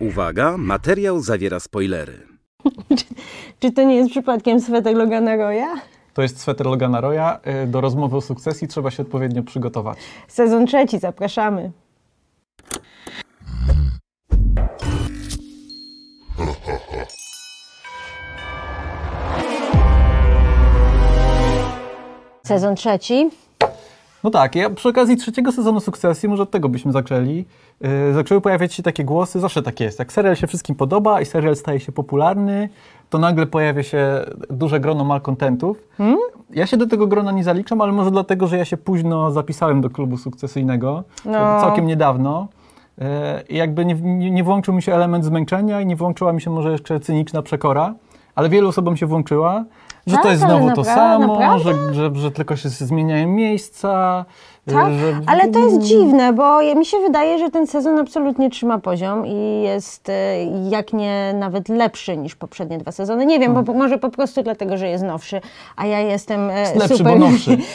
Uwaga, materiał zawiera spoilery. Czy to nie jest przypadkiem sweter Logana Roya? To jest sweter Logana Roya. Y, Do rozmowy o sukcesji trzeba się odpowiednio przygotować. Sezon trzeci, zapraszamy. Sezon trzeci. No tak, ja przy okazji trzeciego sezonu sukcesji, może od tego byśmy zaczęli, yy, zaczęły pojawiać się takie głosy, zawsze tak jest, jak serial się wszystkim podoba i serial staje się popularny, to nagle pojawia się duże grono malkontentów. Hmm? Ja się do tego grona nie zaliczam, ale może dlatego, że ja się późno zapisałem do klubu sukcesyjnego, No. całkiem niedawno. Yy, I jakby nie, nie, nie włączył mi się element zmęczenia i nie włączyła mi się może jeszcze cyniczna przekora, ale wielu osobom się włączyła, że to Tak, jest ale znowu to samo, że, że, że tylko się zmieniają miejsca. Tak, że- ale to jest dziwne, bo mi się wydaje, że ten sezon absolutnie trzyma poziom i jest e, jak nie nawet lepszy niż poprzednie dwa sezony. Nie wiem, bo po- może po prostu dlatego, że jest nowszy, a ja jestem e, lepszy, super, bo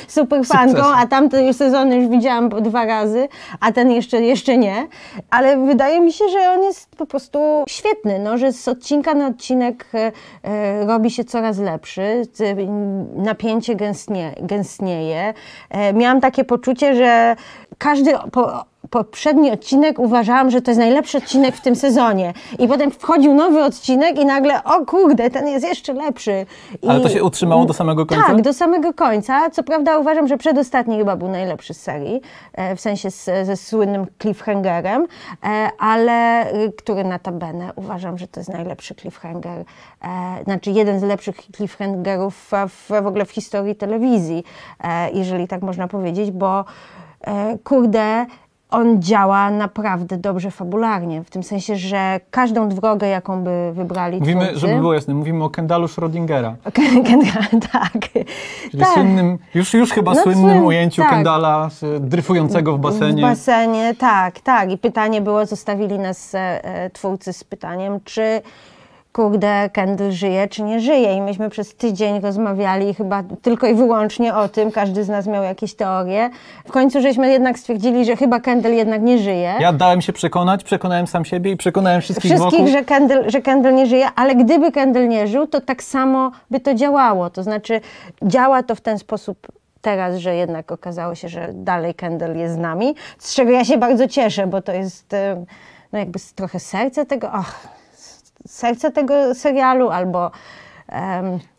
super fanką, a tamte już sezony już widziałam po dwa razy, a ten jeszcze, jeszcze nie. Ale wydaje mi się, że on jest po prostu świetny, no, że z odcinka na odcinek e, e, robi się coraz lepszy, napięcie gęstnie, gęstnieje. E, miałam takie poczucie, że każdy po, poprzedni odcinek uważałam, że to jest najlepszy odcinek w tym sezonie. I potem wchodził nowy odcinek i nagle, o kurde, ten jest jeszcze lepszy. I, Ale to się utrzymało do samego końca? Tak, do samego końca. Co prawda uważam, że przedostatni chyba był najlepszy z serii, e, w sensie z, ze słynnym cliffhangerem, e, ale y, który notabene uważam, że to jest najlepszy cliffhanger, e, znaczy jeden z lepszych cliffhangerów w, w, ogóle w historii telewizji, jeżeli tak można powiedzieć, bo kurde, on działa naprawdę dobrze fabularnie, w tym sensie, że każdą drogę, jaką by wybrali Mówimy, twórcy, żeby było jasne, mówimy o Kendalu Schrödingera, tak. czyli tak. słynnym, już, już chyba No, słynnym słyn- ujęciu tak. Kendala dryfującego w basenie. W basenie, tak, tak. I pytanie było, zostawili nas e, e, twórcy z pytaniem, czy kurde, Kendall żyje, czy nie żyje. I myśmy przez tydzień rozmawiali chyba tylko i wyłącznie o tym. Każdy z nas miał jakieś teorie. W końcu żeśmy jednak stwierdzili, że chyba Kendall jednak nie żyje. Ja dałem się przekonać, przekonałem sam siebie i przekonałem wszystkich, Wszystkich, wokół. że Kendall, że Kendall nie żyje, ale gdyby Kendall nie żył, to tak samo by to działało. To znaczy, działa to w ten sposób teraz, że jednak okazało się, że dalej Kendall jest z nami, z czego ja się bardzo cieszę, bo to jest no jakby trochę serce tego, ach, s- serce tego serialu, albo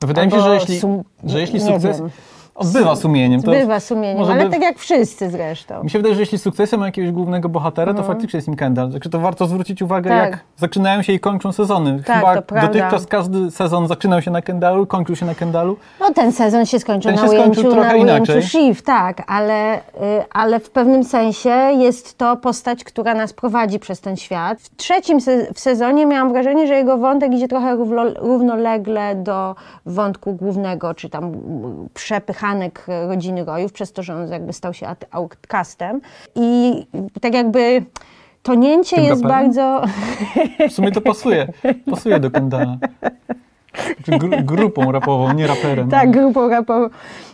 No Wydaje mi się, albo że jeśli, że jeśli sukces wiem. Odbywa sumieniem, to Bywa sumieniem, ale by- tak jak wszyscy zresztą. Mi się wydaje, że jeśli sukcesem ma jakiegoś głównego bohatera, to faktycznie jest nim Kendall. Także to warto zwrócić uwagę. Tak. jak zaczynają się i kończą sezony. Tak, Chyba dotychczas każdy sezon zaczynał się na Kendalu, kończył się na Kendalu. No ten sezon się skończył Ten na się skończył ujęciu, trochę na ujęciu inaczej. Shiv, tak, ale, y, ale w pewnym sensie jest to postać, która nas prowadzi przez ten świat. W trzecim se w sezonie miałam wrażenie, że jego wątek idzie trochę równo, równolegle do wątku głównego, czy tam mm, przepychanek rodziny Rojów, przez to, że on jakby stał się outcastem. I tak jakby tonięcie jest raperem? bardzo... W sumie to pasuje. Pasuje do Kendala. Znaczy gru, grupą rapową, nie raperem. Tak, grupą rapową.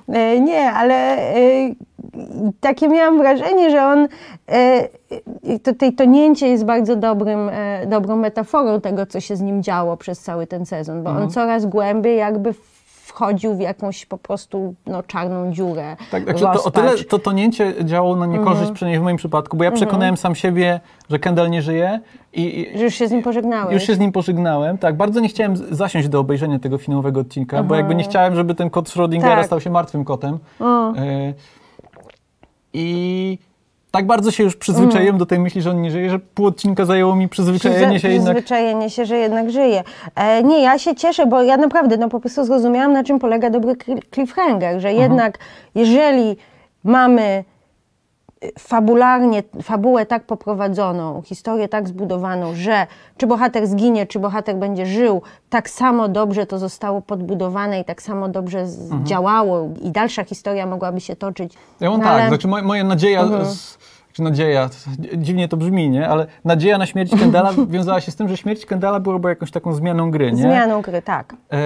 E, Nie, ale e, takie miałam wrażenie, że on, e, to, tej tonięcie jest bardzo dobrym, e, dobrą metaforą tego, co się z nim działo przez cały ten sezon, bo Mhm. on coraz głębiej jakby wchodził w jakąś po prostu no, czarną dziurę, Tak, także to, o tyle to tonięcie działało na niekorzyść, Mhm. przynajmniej w moim przypadku, bo ja przekonałem sam siebie, że Kendall nie żyje i, i Że już się z nim pożegnałeś. już się z nim pożegnałem. Tak, bardzo nie chciałem zasiąść do obejrzenia tego finałowego odcinka, bo jakby nie chciałem, żeby ten kot Schrödingera Tak. stał się martwym kotem. E, I tak bardzo się już przyzwyczaiłem do tej myśli, że on nie żyje, że pół odcinka zajęło mi przyzwyczajenie się jednak. Przyzwyczajenie się, że jednak żyje. E, nie, ja się cieszę, bo ja naprawdę no, po prostu zrozumiałam, na czym polega dobry cli- cliffhanger, że jednak jeżeli mamy fabularnie, fabułę tak poprowadzoną, historię tak zbudowaną, że czy bohater zginie, czy bohater będzie żył, tak samo dobrze to zostało podbudowane i tak samo dobrze z- działało i dalsza historia mogłaby się toczyć. Ja mam No, tak, ale- znaczy moja, moja nadzieja, z, czy nadzieja, to dziwnie to brzmi, nie? Ale nadzieja na śmierć Kendala wiązała się z tym, że śmierć Kendala byłaby jakąś taką zmianą gry, nie? Zmianą gry, tak. E,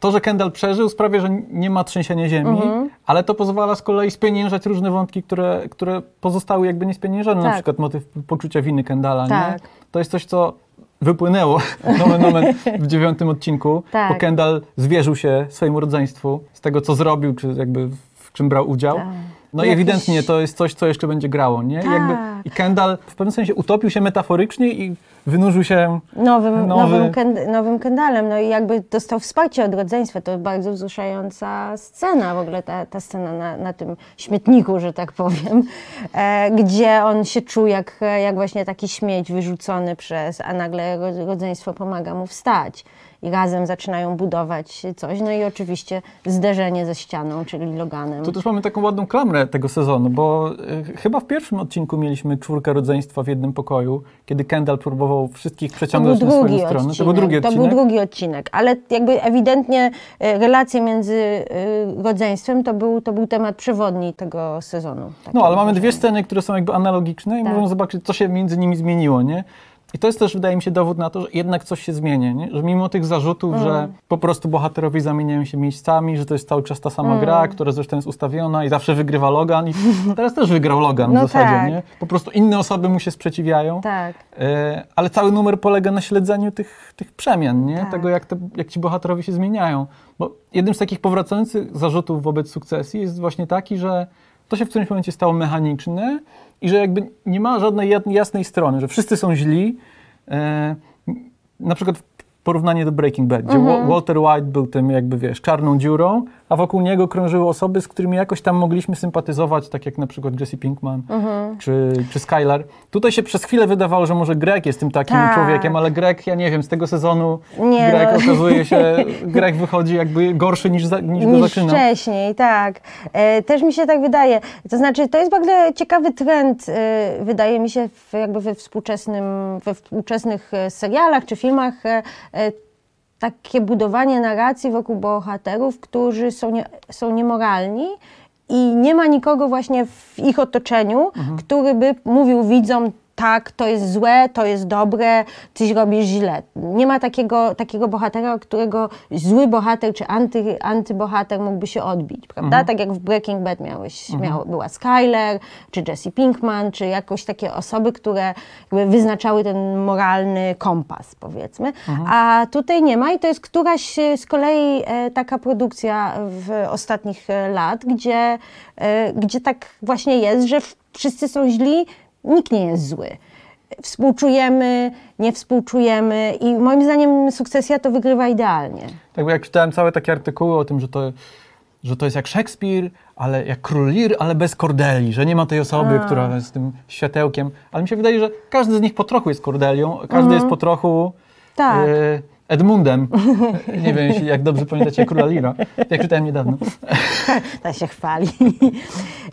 to, że Kendall przeżył, sprawia, że nie ma trzęsienia ziemi, Mhm. ale to pozwala z kolei spieniężać różne wątki, które, które pozostały jakby niespieniężone. Na Tak. przykład motyw poczucia winy Kendalla. Nie? Tak. To jest coś, co wypłynęło nomen omen, w dziewiątym odcinku, Tak. bo Kendall zwierzył się swojemu rodzeństwu z tego, co zrobił, czy jakby w czym brał udział. Tak. No i Jakiś- ewidentnie to jest coś, co jeszcze będzie grało, nie? I Jakby, Tak. I Kendall w pewnym sensie utopił się metaforycznie i wynurzył się nowym, Nowy. nowym, kend, nowym Kendallem. No i jakby dostał wsparcie od rodzeństwa. To bardzo wzruszająca scena, w ogóle ta, ta scena na, na tym śmietniku, że tak powiem, e, gdzie on się czuł jak, jak właśnie taki śmieć wyrzucony przez, a nagle rodzeństwo pomaga mu wstać. I razem zaczynają budować coś. No i oczywiście zderzenie ze ścianą, czyli Loganem. Tu też mamy taką ładną klamrę tego sezonu, bo y, chyba w pierwszym odcinku mieliśmy czwórkę rodzeństwa w jednym pokoju, kiedy Kendall próbował wszystkich To przeciągnąć na swoją stronę. odcinek. To był drugi To odcinek. był drugi odcinek, ale jakby ewidentnie e, relacje między e, rodzeństwem to był, to był temat przewodni tego sezonu. No, ale mam mamy dwie sceny, które są jakby analogiczne i Tak. możemy zobaczyć, co się między nimi zmieniło, nie? I to jest też, wydaje mi się, dowód na to, że jednak coś się zmienia, nie? Że mimo tych zarzutów, Mm. że po prostu bohaterowie zamieniają się miejscami, że to jest cały czas ta sama Mm. gra, która zresztą jest ustawiona i zawsze wygrywa Logan i teraz też wygrał Logan No w zasadzie, tak. nie? Po prostu inne osoby mu się sprzeciwiają. Tak. E, ale cały numer polega na śledzeniu tych, tych przemian, nie? Tak. Tego, jak, te, jak ci bohaterowie się zmieniają. Bo jednym z takich powracających zarzutów wobec sukcesji jest właśnie taki, że to się w którymś momencie stało mechaniczne i że jakby nie ma żadnej jasnej strony, że wszyscy są źli. E, na przykład porównanie do Breaking Bad, gdzie Wa- Walter White był tym jakby, wiesz, czarną dziurą, a wokół niego krążyły osoby, z którymi jakoś tam mogliśmy sympatyzować, tak jak na przykład Jesse Pinkman czy, czy Skylar. Tutaj się przez chwilę wydawało, że może Greg jest tym takim Tak. człowiekiem, ale Greg, ja nie wiem, z tego sezonu Nie, Greg no. okazuje się, Greg wychodzi jakby gorszy niż, za, niż go Niż zaczynał. wcześniej, tak. E, też mi się tak wydaje. To znaczy, to jest bardzo ciekawy trend, e, wydaje mi się, w, jakby we, współczesnym, we współczesnych e, serialach czy filmach. E, takie budowanie narracji wokół bohaterów, którzy są, nie, są niemoralni i nie ma nikogo właśnie w ich otoczeniu, który by mówił widzom, tak, to jest złe, to jest dobre, coś robisz źle. Nie ma takiego, takiego bohatera, którego zły bohater czy anty, antybohater mógłby się odbić, prawda? Tak jak w Breaking Bad miałeś, miał, była Skyler, czy Jesse Pinkman, czy jakoś takie osoby, które wyznaczały ten moralny kompas, powiedzmy. A tutaj nie ma i to jest któraś e, z kolei e, taka produkcja w ostatnich e, lat, gdzie, gdzie tak właśnie jest, że wszyscy są źli, nikt nie jest zły. Współczujemy, nie współczujemy i moim zdaniem sukcesja to wygrywa idealnie. Tak, bo jak czytałem całe takie artykuły o tym, że to, że to jest jak Szekspir, ale jak Król Lear, ale bez Cordeli, że nie ma tej osoby, A. która jest tym światełkiem. Ale mi się wydaje, że każdy z nich po trochu jest Cordelią, każdy Mhm. jest po trochu Tak. e, Edmundem. nie wiem, jak dobrze pamiętacie Króla Leara, jak czytałem niedawno. Ta się chwali.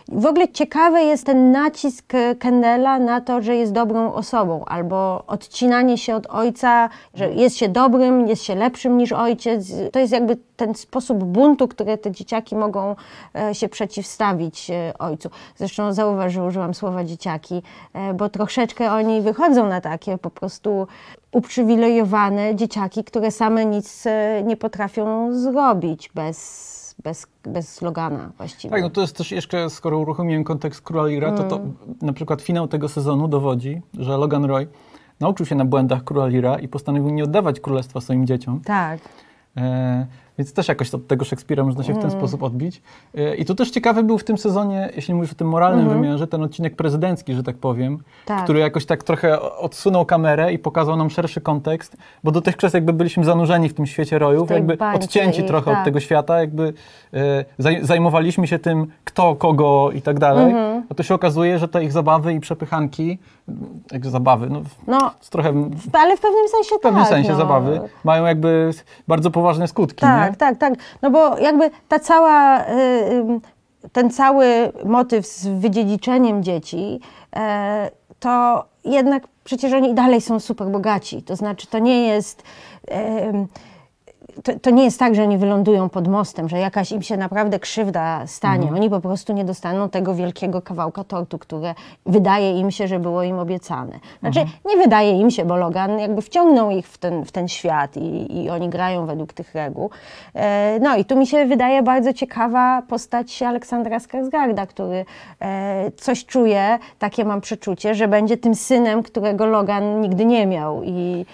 W ogóle ciekawy jest ten nacisk Kendela na to, że jest dobrą osobą, albo odcinanie się od ojca, że jest się dobrym, jest się lepszym niż ojciec. To jest jakby ten sposób buntu, który te dzieciaki mogą e, się przeciwstawić e, ojcu. Zresztą zauważył, użyłam słowa dzieciaki, e, bo troszeczkę oni wychodzą na takie po prostu uprzywilejowane dzieciaki, które same nic e, nie potrafią zrobić bez bez, bez Logana właściwie. Tak, no to jest też jeszcze, skoro uruchomiłem kontekst Króla Leara, to, to Mm. na przykład finał tego sezonu dowodzi, że Logan Roy nauczył się na błędach Króla Leara i postanowił nie oddawać królestwa swoim dzieciom. Tak. E, więc też jakoś od tego Szekspira można się w Mm. ten sposób odbić. E, I tu też ciekawy był w tym sezonie, jeśli mówisz o tym moralnym wymiarze, ten odcinek prezydencki, że tak powiem, Mhm. Tak. który jakoś tak trochę odsunął kamerę i pokazał nam szerszy kontekst, bo dotychczas jakby byliśmy zanurzeni w tym świecie rojów, jakby odcięci i- trochę od tak. tego świata, jakby e, zaj zajmowaliśmy się tym, kto, kogo i tak dalej, Mhm. a tu się okazuje, że te ich zabawy i przepychanki, jak zabawy, no No, trochę ale w pewnym sensie w pewnym tak. sensie no. zabawy, mają jakby bardzo poważne skutki, Tak, nie? Tak, tak. No bo jakby ta cała, y, y, ten cały motyw z wydziedziczeniem dzieci, e, to jednak przecież oni dalej są super bogaci. To znaczy, to nie jest. To, to nie jest tak, że oni wylądują pod mostem, że jakaś im się naprawdę krzywda stanie. Oni po prostu nie dostaną tego wielkiego kawałka tortu, które wydaje im się, że było im obiecane. Znaczy, nie wydaje im się, bo Logan jakby wciągnął ich w ten, w ten świat i, i oni grają według tych reguł. E, no i tu mi się wydaje bardzo ciekawa postać Aleksandra Skarsgarda, który e, coś czuje, takie mam przeczucie, że będzie tym synem, którego Logan nigdy nie miał i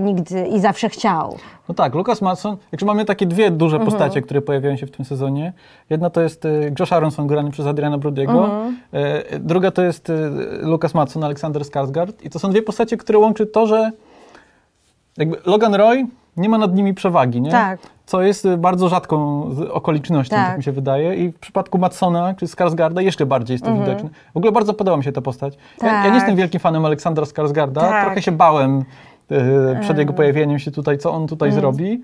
nigdy i zawsze chciał. No tak, Lucas Matson, jakże mamy takie dwie duże Mhm. postacie, które pojawiają się w tym sezonie. Jedna to jest e, Josh Aronson grany przez Adriana Brody'ego, Mhm. e, druga to jest e, Lucas Matson, Aleksander Skarsgård i to są dwie postacie, które łączy to, że jakby Logan Roy nie ma nad nimi przewagi, nie? Tak. Co jest e, bardzo rzadką okolicznością, tak. Tak. mi się wydaje. I w przypadku Matsona czy Skarsgarda jeszcze bardziej jest to widoczne. W ogóle bardzo podoba mi się ta postać. Ja, ja nie. Tak. jestem wielkim fanem Aleksandra Skarsgarda. Tak. Trochę się bałem e, przed jego pojawieniem się tutaj, co on tutaj Mhm. zrobi.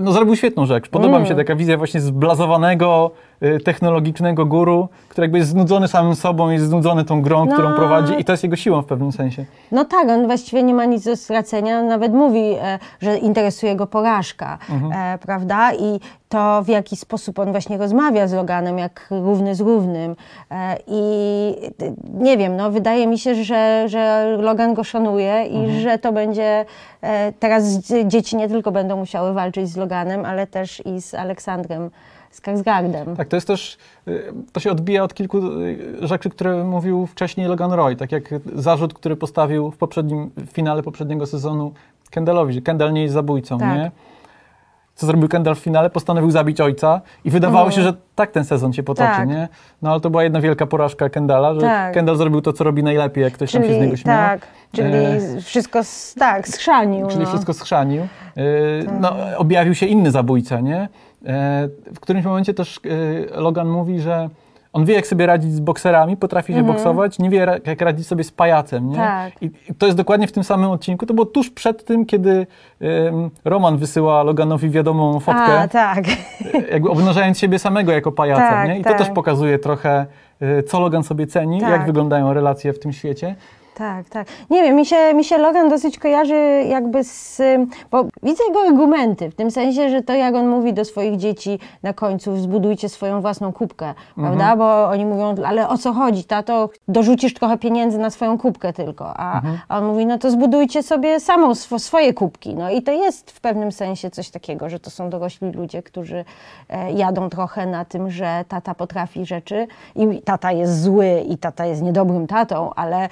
No zrobił świetną rzecz. Podoba mi się taka wizja właśnie zblazowanego, y, technologicznego guru, który jakby jest znudzony samym sobą, jest znudzony tą grą, No. którą prowadzi i to jest jego siłą w pewnym sensie. No tak, on właściwie nie ma nic do stracenia, nawet mówi, e, że interesuje go porażka, e, prawda? I to w jaki sposób on właśnie rozmawia z Loganem, jak równy z równym. E, I nie wiem, no wydaje mi się, że, że Logan go szanuje i że to będzie, teraz dzie- dzieci nie tylko będą musiały walczyć z Loganem, ale też i z Aleksandrem Skarsgardem. Tak, to jest też, y, to się odbija od kilku y, rzeczy, które mówił wcześniej Logan Roy, tak jak zarzut, który postawił w poprzednim w finale poprzedniego sezonu Kendallowi, że Kendall nie jest zabójcą, Tak. nie? Co zrobił Kendall w finale? Postanowił zabić ojca i wydawało się, że tak ten sezon się potoczy, Mhm. Tak. nie? No ale to była jedna wielka porażka Kendalla, że Tak. Kendall zrobił to, co robi najlepiej, jak ktoś tam się z niego śmiał. tak, czyli E, wszystko, s- tak, schrzanił. Czyli no. wszystko schrzanił. Yy, No, objawił się inny zabójca, nie? E, W którymś momencie też e, Logan mówi, że on wie, jak sobie radzić z bokserami, potrafi się boksować, nie wie, jak radzić sobie z pajacem, nie? Mhm. Tak. I to jest dokładnie w tym samym odcinku. To było tuż przed tym, kiedy em, Roman wysyła Loganowi wiadomą fotkę, A, tak. jakby obnażając siebie samego jako pajaca, Tak, nie? I to tak. też pokazuje trochę, e, co Logan sobie ceni, Tak. jak wyglądają relacje w tym świecie. Tak, tak. Nie wiem, mi się, mi się Logan dosyć kojarzy jakby z... Bo widzę jego argumenty, w tym sensie, że to jak on mówi do swoich dzieci na końcu, zbudujcie swoją własną kubkę, prawda? Bo oni mówią, ale o co chodzi, tato? Dorzucisz trochę pieniędzy na swoją kubkę tylko. A, a on mówi, no to zbudujcie sobie samą swo, swoje kubki. No i to jest w pewnym sensie coś takiego, że to są dorośli ludzie, którzy e, jadą trochę na tym, że tata potrafi rzeczy i tata jest zły i tata jest niedobrym tatą, ale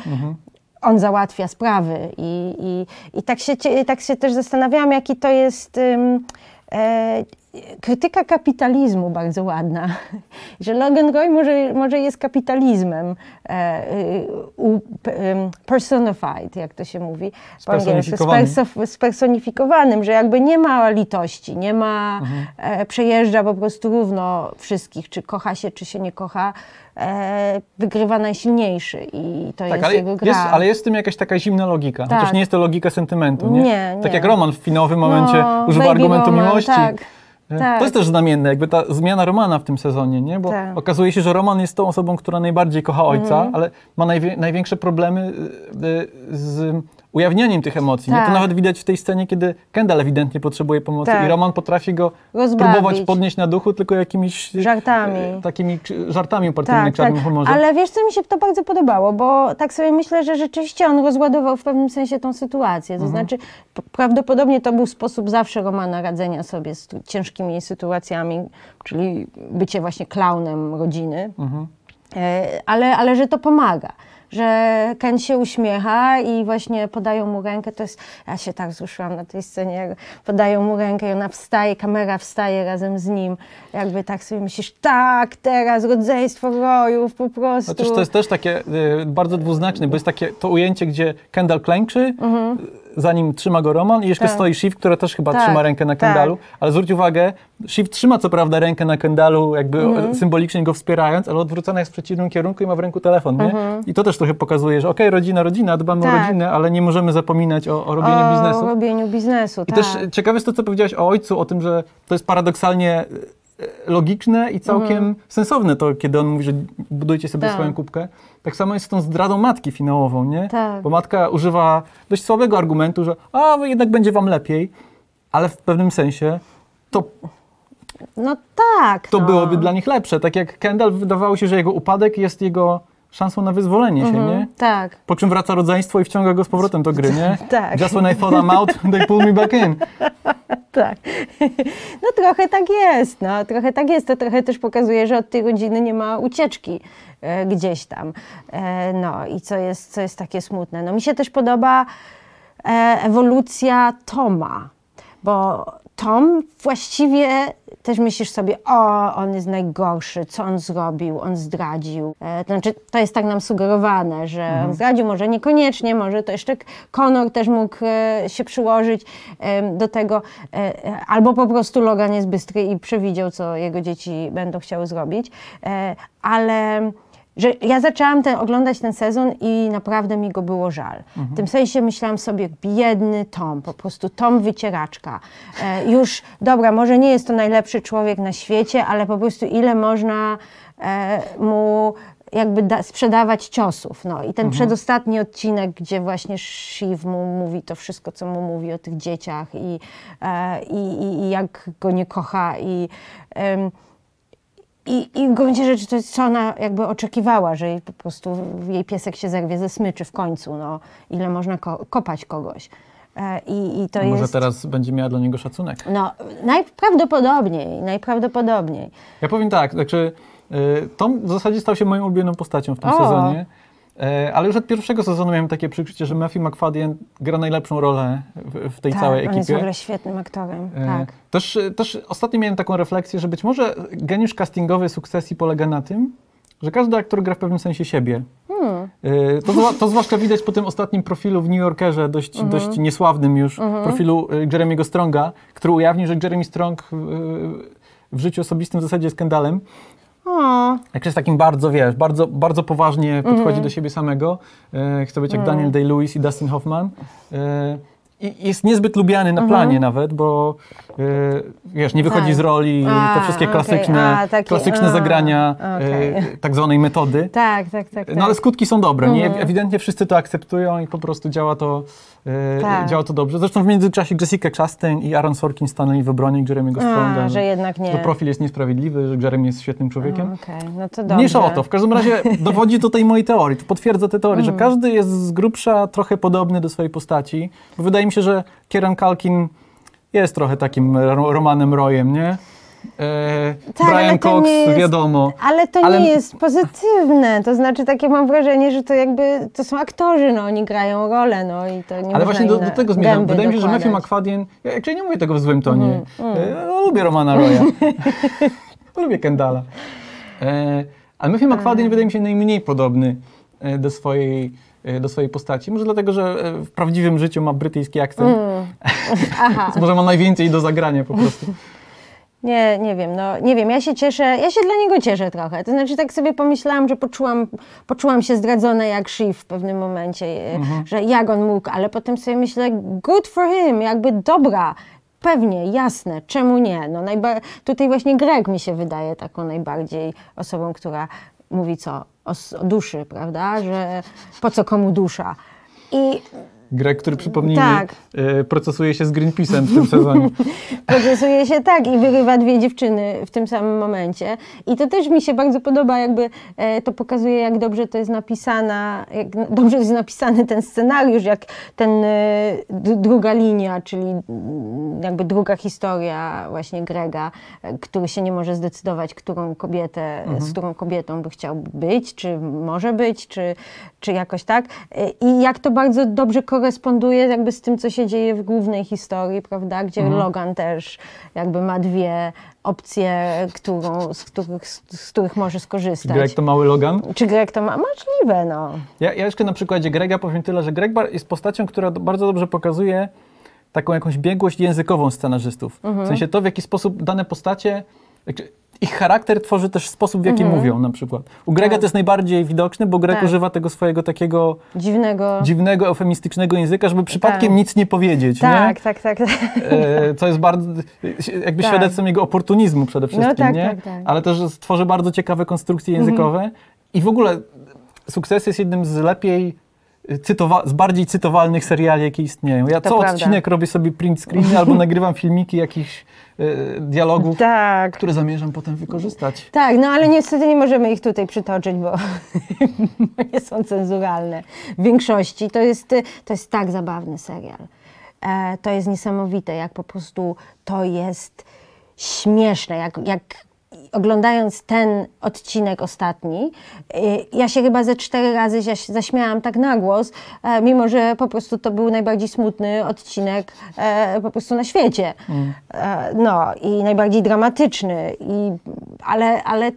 on załatwia sprawy. I, i, i tak, się, tak się też zastanawiałam, jaki to jest e, krytyka kapitalizmu bardzo ładna, że Logan Roy może, może jest kapitalizmem e, ym, personified, jak to się mówi po angielsku, Spersonifikowanym. że jakby nie ma litości, nie ma, Mhm. e, przejeżdża po prostu równo wszystkich, czy kocha się, czy się nie kocha, e, wygrywa najsilniejszy i to Tak, jest ale jego gra. jest, ale jest w tym jakaś taka zimna logika. Tak. Chociaż nie jest to logika sentymentu, nie? Nie, Tak nie. jak Roman w finowym momencie No, używa argumentu Roman, miłości. tak, E, tak. To jest też znamienne, jakby ta zmiana Romana w tym sezonie, nie? Bo Tak. okazuje się, że Roman jest tą osobą, która najbardziej kocha ojca, Mhm. ale ma najwie, największe problemy y, y, z ujawnianiem tych emocji. Nie? To Tak. nawet widać w tej scenie, kiedy Kendall ewidentnie potrzebuje pomocy Tak. i Roman potrafi go Rozbawić. próbować podnieść na duchu tylko jakimiś y, Żartami. y, takimi żartami opartymi na Tak, czarnym tak. humorze. Ale wiesz, co mi się to bardzo podobało, bo tak sobie myślę, że rzeczywiście on rozładował w pewnym sensie tą sytuację. To Mhm. znaczy, prawdopodobnie to był sposób zawsze Romana radzenia sobie z ciężkimi sytuacjami, czyli bycie właśnie klaunem rodziny. Mhm. E, ale, ale że to pomaga. Że Ken się uśmiecha i właśnie podają mu rękę. To jest, ja się tak wzruszyłam na tej scenie, jak podają mu rękę i ona wstaje, kamera wstaje razem z nim. Jakby tak sobie myślisz, tak, teraz rodzeństwo rojów po prostu. Chociaż to jest też takie y, bardzo dwuznaczne, bo jest takie to ujęcie, gdzie Kendall klęczy, zanim trzyma go Roman i jeszcze Mhm. Tak. stoi Shiv, która też chyba Tak, trzyma rękę na tak. Kendalu, ale zwróć uwagę, Shiv trzyma co prawda rękę na Kendalu, jakby Mhm. o- symbolicznie go wspierając, ale odwrócona jest w przeciwnym kierunku i ma w ręku telefon, nie? I to też trochę pokazuje, że okej, rodzina, rodzina, dbamy o Mhm. Tak. rodzinę, ale nie możemy zapominać o, o robieniu o biznesu. robieniu biznesu, I tak. też ciekawe jest to, co powiedziałaś o ojcu, o tym, że to jest paradoksalnie e, logiczne i całkiem sensowne to, kiedy on mówi, że budujcie sobie Mhm. Tak. swoją kubkę. Tak samo jest z tą zdradą matki finałową, nie? Tak. Bo matka używa dość słabego argumentu, że a, jednak będzie wam lepiej. ale w pewnym sensie to, No tak. to no. byłoby dla nich lepsze. Tak jak Kendall wydawało się, że jego upadek jest jego szansą na wyzwolenie się, nie? Tak. Po czym wraca rodzeństwo i wciąga go z powrotem do gry, nie? Tak. Just when I thought I'm out, they pull me back in. Tak. No trochę tak jest, no trochę tak jest. To trochę też pokazuje, że od tej rodziny nie ma ucieczki e, gdzieś tam. E, no i co jest, co jest takie smutne. No mi się też podoba e, ewolucja Toma, bo Tom właściwie też myślisz sobie, o, on jest najgorszy, co on zrobił, on zdradził. E, to znaczy, to jest tak nam sugerowane, że on zdradził, może niekoniecznie, może to jeszcze Conor też mógł e, się przyłożyć em, do tego, e, e, albo po prostu Logan jest bystry i przewidział, co jego dzieci będą chciały zrobić, e, ale że ja zaczęłam ten, oglądać ten sezon i naprawdę mi go było żal. W tym sensie myślałam sobie, biedny Tom, po prostu Tom wycieraczka. E, już, dobra, może nie jest to najlepszy człowiek na świecie, ale po prostu ile można e, mu jakby da, sprzedawać ciosów. No i ten przedostatni odcinek, gdzie właśnie Shiv mu mówi to wszystko, co mu mówi o tych dzieciach i, e, i, i, jak go nie kocha i... i, I w gruncie rzeczy to jest co ona jakby oczekiwała, że jej po prostu jej piesek się zerwie ze smyczy w końcu, no. Ile można ko- kopać kogoś. E, I, i to Może jest... teraz będzie miała dla niego szacunek. No, najprawdopodobniej, najprawdopodobniej. Ja powiem tak, znaczy y, Tom w zasadzie stał się moją ulubioną postacią w tym O. sezonie. E, Ale już od pierwszego sezonu miałem takie przeczucie, że Matthew McFadden gra najlepszą rolę w, w tej tak, całej on jest w ekipie. ogóle świetnym aktorem, E, tak. Też, też ostatnio miałem taką refleksję, że być może geniusz castingowy sukcesji polega na tym, że każdy aktor gra w pewnym sensie siebie. Hmm. E, To, to zwłaszcza widać po tym ostatnim profilu w New Yorkerze, dość, Mhm. dość niesławnym już, profilu e, Jeremy'ego Stronga, który ujawnił, że Jeremy Strong w życiu osobistym w zasadzie jest skandalem. O, Jak jest takim bardzo, wiesz, bardzo, bardzo poważnie podchodzi Mhm. do siebie samego. E, chce być jak Daniel Day-Lewis i Dustin Hoffman. E, I jest niezbyt lubiany na planie nawet, bo wiesz, nie wychodzi. Tak. z roli, A, te wszystkie klasyczne, A, takie- klasyczne a, zagrania okej. e, tak zwanej metody. tak, tak, tak. tak. No ale skutki są dobre, nie? Mhm. Ewidentnie wszyscy to akceptują i po prostu działa to, e, Tak. działa to dobrze. Zresztą w międzyczasie Jessica Chastain i Aaron Sorkin stanęli w obronie Jeremy'ego Stronga. A, że jednak nie. Że profil jest niesprawiedliwy, że Jeremy jest świetnym człowiekiem. Okej, no to dobrze. Mniejsza o to. W każdym razie dowodzi to tej mojej teorii. To potwierdza tę teorię, że każdy jest z grubsza trochę podobny do swojej postaci. Bo wydaje mi się, że Kieran Culkin jest trochę takim ro- Romanem Royem, nie? E, Tak, Brian Cox, jest- wiadomo. Ale to Ale- nie jest pozytywne. To znaczy, takie mam wrażenie, że to jakby to są aktorzy, no oni grają rolę, no i to nie Ale właśnie do, do tego zmierzam. Wydaje mi się, że Matthew. McFadden, ja actually nie mówię tego w złym tonie, Mhm, e, ja lubię Romana Roya, lubię Kendala. E, ale Matthew McFadden wydaje mi się najmniej podobny e, do swojej, do swojej postaci. Może dlatego, że e, w prawdziwym życiu ma brytyjski akcent. Mm. Aha. Może ma najwięcej do zagrania po prostu. Nie, nie wiem, no nie wiem, ja się cieszę, ja się dla niego cieszę trochę. To znaczy tak sobie pomyślałam, że poczułam, poczułam się zdradzona jak Shiv w pewnym momencie, e, Mhm. że jak on mógł, ale potem sobie myślę, good for him, jakby dobra. Pewnie, jasne, czemu nie? No, najba- tutaj właśnie Greg mi się wydaje taką najbardziej osobą, która mówi co? O, o duszy, prawda? Że po co komu dusza? I Greg, który przypomnijmy, Tak. e, procesuje się z Greenpeace'em w tym sezonie. procesuje się tak i wyrywa dwie dziewczyny w tym samym momencie. I to też mi się bardzo podoba, jakby e, to pokazuje, jak dobrze to jest napisana, jak dobrze jest napisany ten scenariusz, jak ten e, druga linia, czyli mm, jakby druga historia właśnie Grega, który się nie może zdecydować, którą kobietę, z którą kobietą by chciał być, czy może być, czy, czy jakoś tak. I jak to bardzo dobrze koresponduje jakby z tym, co się dzieje w głównej historii, prawda, gdzie Logan też jakby ma dwie opcje, którą, z, których, z których może skorzystać. Greg to mały Logan. Czy Greg to ma? Możliwe, no. Ja, ja jeszcze na przykładzie Grega powiem tyle, że Greg jest postacią, która bardzo dobrze pokazuje taką jakąś biegłość językową scenarzystów. Mhm. W sensie to, w jaki sposób dane postacie, ich charakter tworzy też sposób, w jaki mówią na przykład. U Grega Mhm. Tak. to jest najbardziej widoczne, bo Greg Tak. używa tego swojego takiego Dziwnego. dziwnego, eufemistycznego języka, żeby przypadkiem Tak. nic nie powiedzieć, tak, nie? tak, tak, tak. E, co jest bardzo, jakby Tak. świadectwem jego oportunizmu przede wszystkim, tak, nie? tak. Ale też stworzy bardzo ciekawe konstrukcje językowe i w ogóle sukces jest jednym z lepiej cytowa- z bardziej cytowalnych seriali, jakie istnieją. Ja To co prawda. odcinek robię sobie print screeny albo nagrywam filmiki jakichś y, dialogów, Tak. które zamierzam potem wykorzystać. Tak, no ale niestety nie możemy ich tutaj przytoczyć, bo bo nie są cenzuralne. W większości to jest, to jest tak zabawny serial. E, to jest niesamowite, jak po prostu to jest śmieszne, jak, jak oglądając ten odcinek ostatni, e, ja się chyba ze cztery razy zaś- zaśmiałam tak na głos, e, mimo że po prostu to był najbardziej smutny odcinek e, po prostu na świecie. E, no i najbardziej dramatyczny, i, ale, ale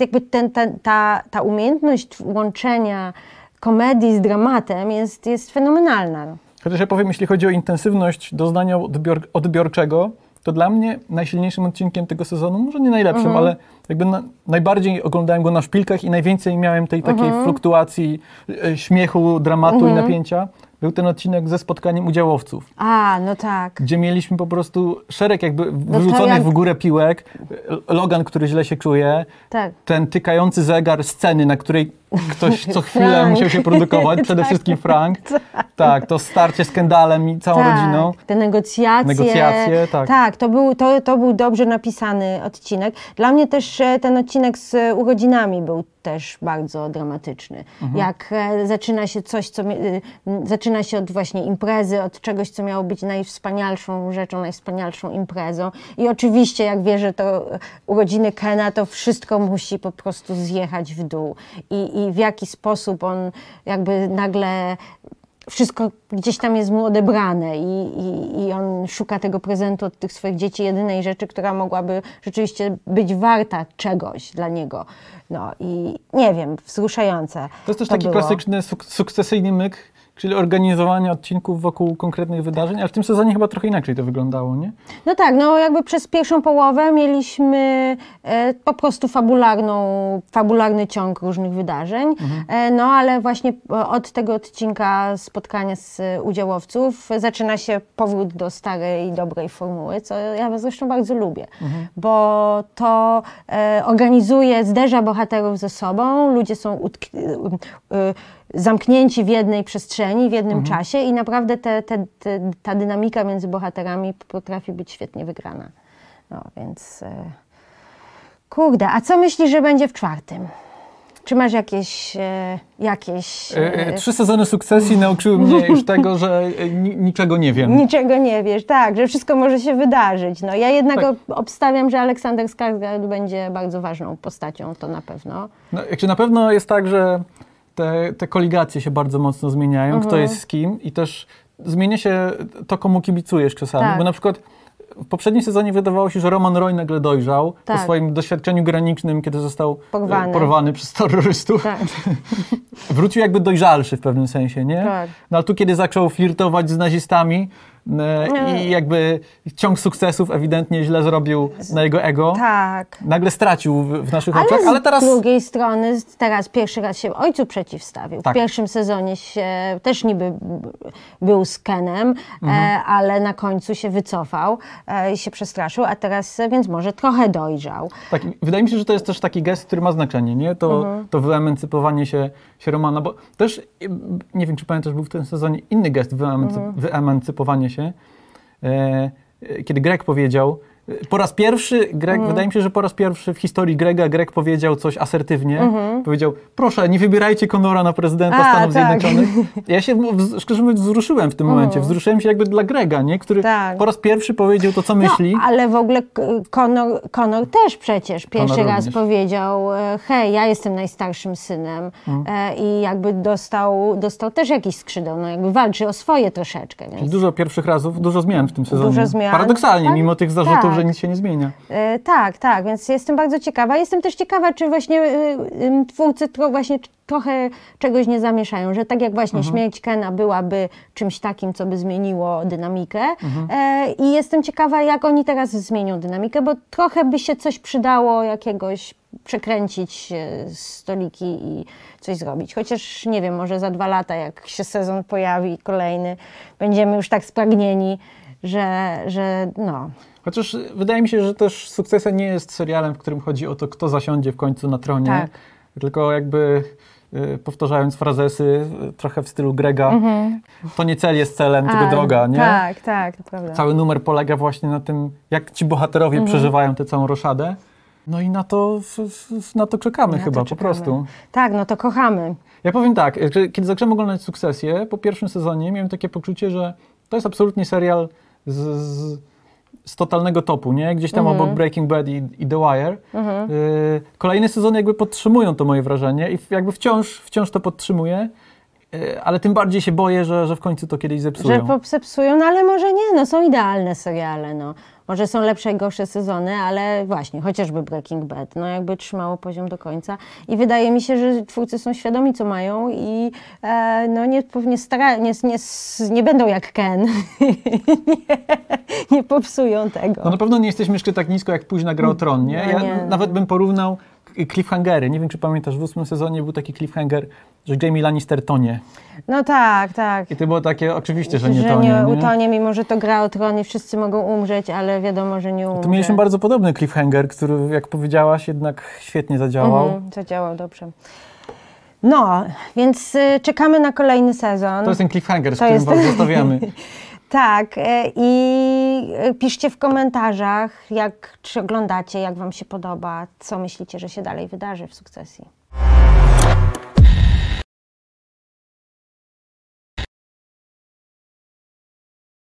jakby ten, ten, ta, ta umiejętność łączenia komedii z dramatem jest, jest fenomenalna. Chociaż ja powiem, jeśli chodzi o intensywność doznania odbior, odbiorczego, to dla mnie najsilniejszym odcinkiem tego sezonu, może nie najlepszym, Mhm. ale jakby na, najbardziej oglądałem go na szpilkach i najwięcej miałem tej takiej Mhm. fluktuacji e, śmiechu, dramatu i napięcia, był ten odcinek ze spotkaniem udziałowców. A, no tak. gdzie mieliśmy po prostu szereg jakby wyrzuconych No jak- w górę piłek, Logan, który źle się czuje, Tak. ten tykający zegar sceny, na której ktoś co chwilę musiał się produkować, przede Tak. wszystkim Frank. Tak, to starcie z Kendallem i całą tak, rodziną. Te negocjacje. Negocjacje, tak. Tak, to był, to, to był dobrze napisany odcinek. Dla mnie też e, ten odcinek z e, urodzinami był też bardzo dramatyczny. Mhm. Jak e, zaczyna się coś, co m, zaczyna się od właśnie imprezy, od czegoś, co miało być najwspanialszą rzeczą, najwspanialszą imprezą. I oczywiście, jak wie, że to e, urodziny Kena, to wszystko musi po prostu zjechać w dół. I, i w jaki sposób on jakby nagle wszystko gdzieś tam jest mu odebrane i, i, i on szuka tego prezentu od tych swoich dzieci, jedynej rzeczy, która mogłaby rzeczywiście być warta czegoś dla niego. No i nie wiem, wzruszające. To jest też taki było. klasyczny suk- sukcesyjny myk, czyli organizowanie odcinków wokół konkretnych wydarzeń, ale w tym sezonie chyba trochę inaczej to wyglądało, nie? No tak, no jakby przez pierwszą połowę mieliśmy e, po prostu fabularną, fabularny ciąg różnych wydarzeń, e, no ale właśnie e, od tego odcinka spotkania z udziałowców zaczyna się powrót do starej, dobrej formuły, co ja zresztą bardzo lubię, bo to e, organizuje, zderza bohaterów ze sobą, ludzie są utkn- e, e, zamknięci w jednej przestrzeni, w jednym czasie i naprawdę te, te, te, ta dynamika między bohaterami potrafi być świetnie wygrana. No więc e, kurde, a co myślisz, że będzie w czwartym? Czy masz jakieś, e, jakieś E, Trzy sezony sukcesji nauczyły mnie już tego, że ni- niczego nie wiem. niczego nie wiesz? Tak, że wszystko może się wydarzyć. No ja jednak Tak. ob- obstawiam, że Aleksander Skarsgård będzie bardzo ważną postacią, to na pewno. No, jak się na pewno jest tak, że te, te koligacje się bardzo mocno zmieniają, kto Mhm. jest z kim i też zmienia się to, komu kibicujesz czasami, Tak. bo na przykład w poprzednim sezonie wydawało się, że Roman Roy nagle dojrzał Tak. po swoim doświadczeniu granicznym, kiedy został Porwany. e, porwany przez terrorystów. Tak. Wrócił jakby dojrzalszy w pewnym sensie, nie? Tak. No ale tu, kiedy zaczął flirtować z nazistami. I jakby ciąg sukcesów ewidentnie źle zrobił na jego ego, Tak. nagle stracił w, w naszych Ale oczach, z ale teraz... drugiej strony z- teraz pierwszy raz się ojcu przeciwstawił. Tak. W pierwszym sezonie się też niby był z Kenem, Mhm. e, ale na końcu się wycofał e, i się przestraszył, a teraz e, więc może trochę dojrzał. Tak, wydaje mi się, że to jest też taki gest, który ma znaczenie, nie? To, Mhm. to wyemancypowanie się, się Romana, bo też, nie wiem, czy pamiętasz, był w tym sezonie inny gest wyemancy, Mhm. wyemancypowania się, e, e, kiedy Greg powiedział, po raz pierwszy, Greg, Mhm. wydaje mi się, że po raz pierwszy w historii Grega Greg powiedział coś asertywnie. Mhm. Powiedział, proszę, nie wybierajcie Conora na prezydenta A, Stanów tak. Zjednoczonych. Ja się, szczerze mówiąc, wzruszyłem w tym momencie. Wzruszyłem się jakby dla Grega, nie? Który Tak. po raz pierwszy powiedział to, co myśli. No, ale w ogóle Conor, też przecież pierwszy Conor raz również. powiedział, e, hej, ja jestem najstarszym synem Mm. e, i jakby dostał, dostał też jakiś skrzydeł, no jakby walczy o swoje troszeczkę, więc... Dużo pierwszych razów, dużo zmian w tym sezonie. Dużo zmian. Paradoksalnie, Tak? mimo tych zarzutów, Tak. że nic się nie zmienia. E, tak, tak, więc jestem bardzo ciekawa. Jestem też ciekawa, czy właśnie y, y, twórcy tro, właśnie trochę czegoś nie zamieszają, że tak jak właśnie Mhm. śmierć Kena byłaby czymś takim, co by zmieniło dynamikę Mhm. e, i jestem ciekawa, jak oni teraz zmienią dynamikę, bo trochę by się coś przydało jakiegoś przekręcić e, stoliki i coś zrobić. Chociaż nie wiem, może za dwa lata, jak się sezon pojawi kolejny, będziemy już tak spragnieni, że, że no, Chociaż wydaje mi się, że też Sukcesja nie jest serialem, w którym chodzi o to, kto zasiądzie w końcu na tronie. Tak. Tylko jakby y, powtarzając frazesy y, trochę w stylu Grega. To nie cel jest celem, tylko droga, nie? Tak, tak, to prawda. Cały numer polega właśnie na tym, jak ci bohaterowie Mhm. przeżywają tę całą roszadę. No i na to, na to czekamy Na to chyba, po czekamy. prostu. Tak, no to kochamy. Ja powiem tak, kiedy zacząłem oglądać Sukcesję, po pierwszym sezonie miałem takie poczucie, że to jest absolutnie serial z, z, z totalnego topu, nie? Gdzieś tam Mhm. obok Breaking Bad i, i The Wire. Y, kolejne sezony jakby podtrzymują to moje wrażenie i jakby wciąż, wciąż to podtrzymuję, y, ale tym bardziej się boję, że, że w końcu to kiedyś Że zepsują. popsepsują, no ale może nie, no są idealne seriale, no. Może są lepsze i gorsze sezony, ale właśnie, chociażby Breaking Bad, no jakby trzymało poziom do końca. I wydaje mi się, że twórcy są świadomi, co mają i e, no nie, nie, stara, nie, nie, nie będą jak Ken. nie, nie popsują tego. No na pewno nie jesteśmy jeszcze tak nisko, jak późna gra o tron, nie? No Ja nie. nawet bym porównał cliffhangery. Nie wiem, czy pamiętasz, w ósmym sezonie był taki cliffhanger, że Jamie Lannister tonie. No tak, tak. I to było takie, oczywiście, że nie że tonie, nie nie? utonie, mimo że to gra o tron i wszyscy mogą umrzeć, ale wiadomo, że nie umrze. Tu mieliśmy bardzo podobny cliffhanger, który, jak powiedziałaś, jednak świetnie zadziałał. Mhm, zadziałał dobrze. No, więc y, czekamy na kolejny sezon. To jest ten cliffhanger, z To którym jest was zostawiamy. Tak, e, i e, piszcie w komentarzach, jak czy oglądacie, jak wam się podoba, co myślicie, że się dalej wydarzy w sukcesji.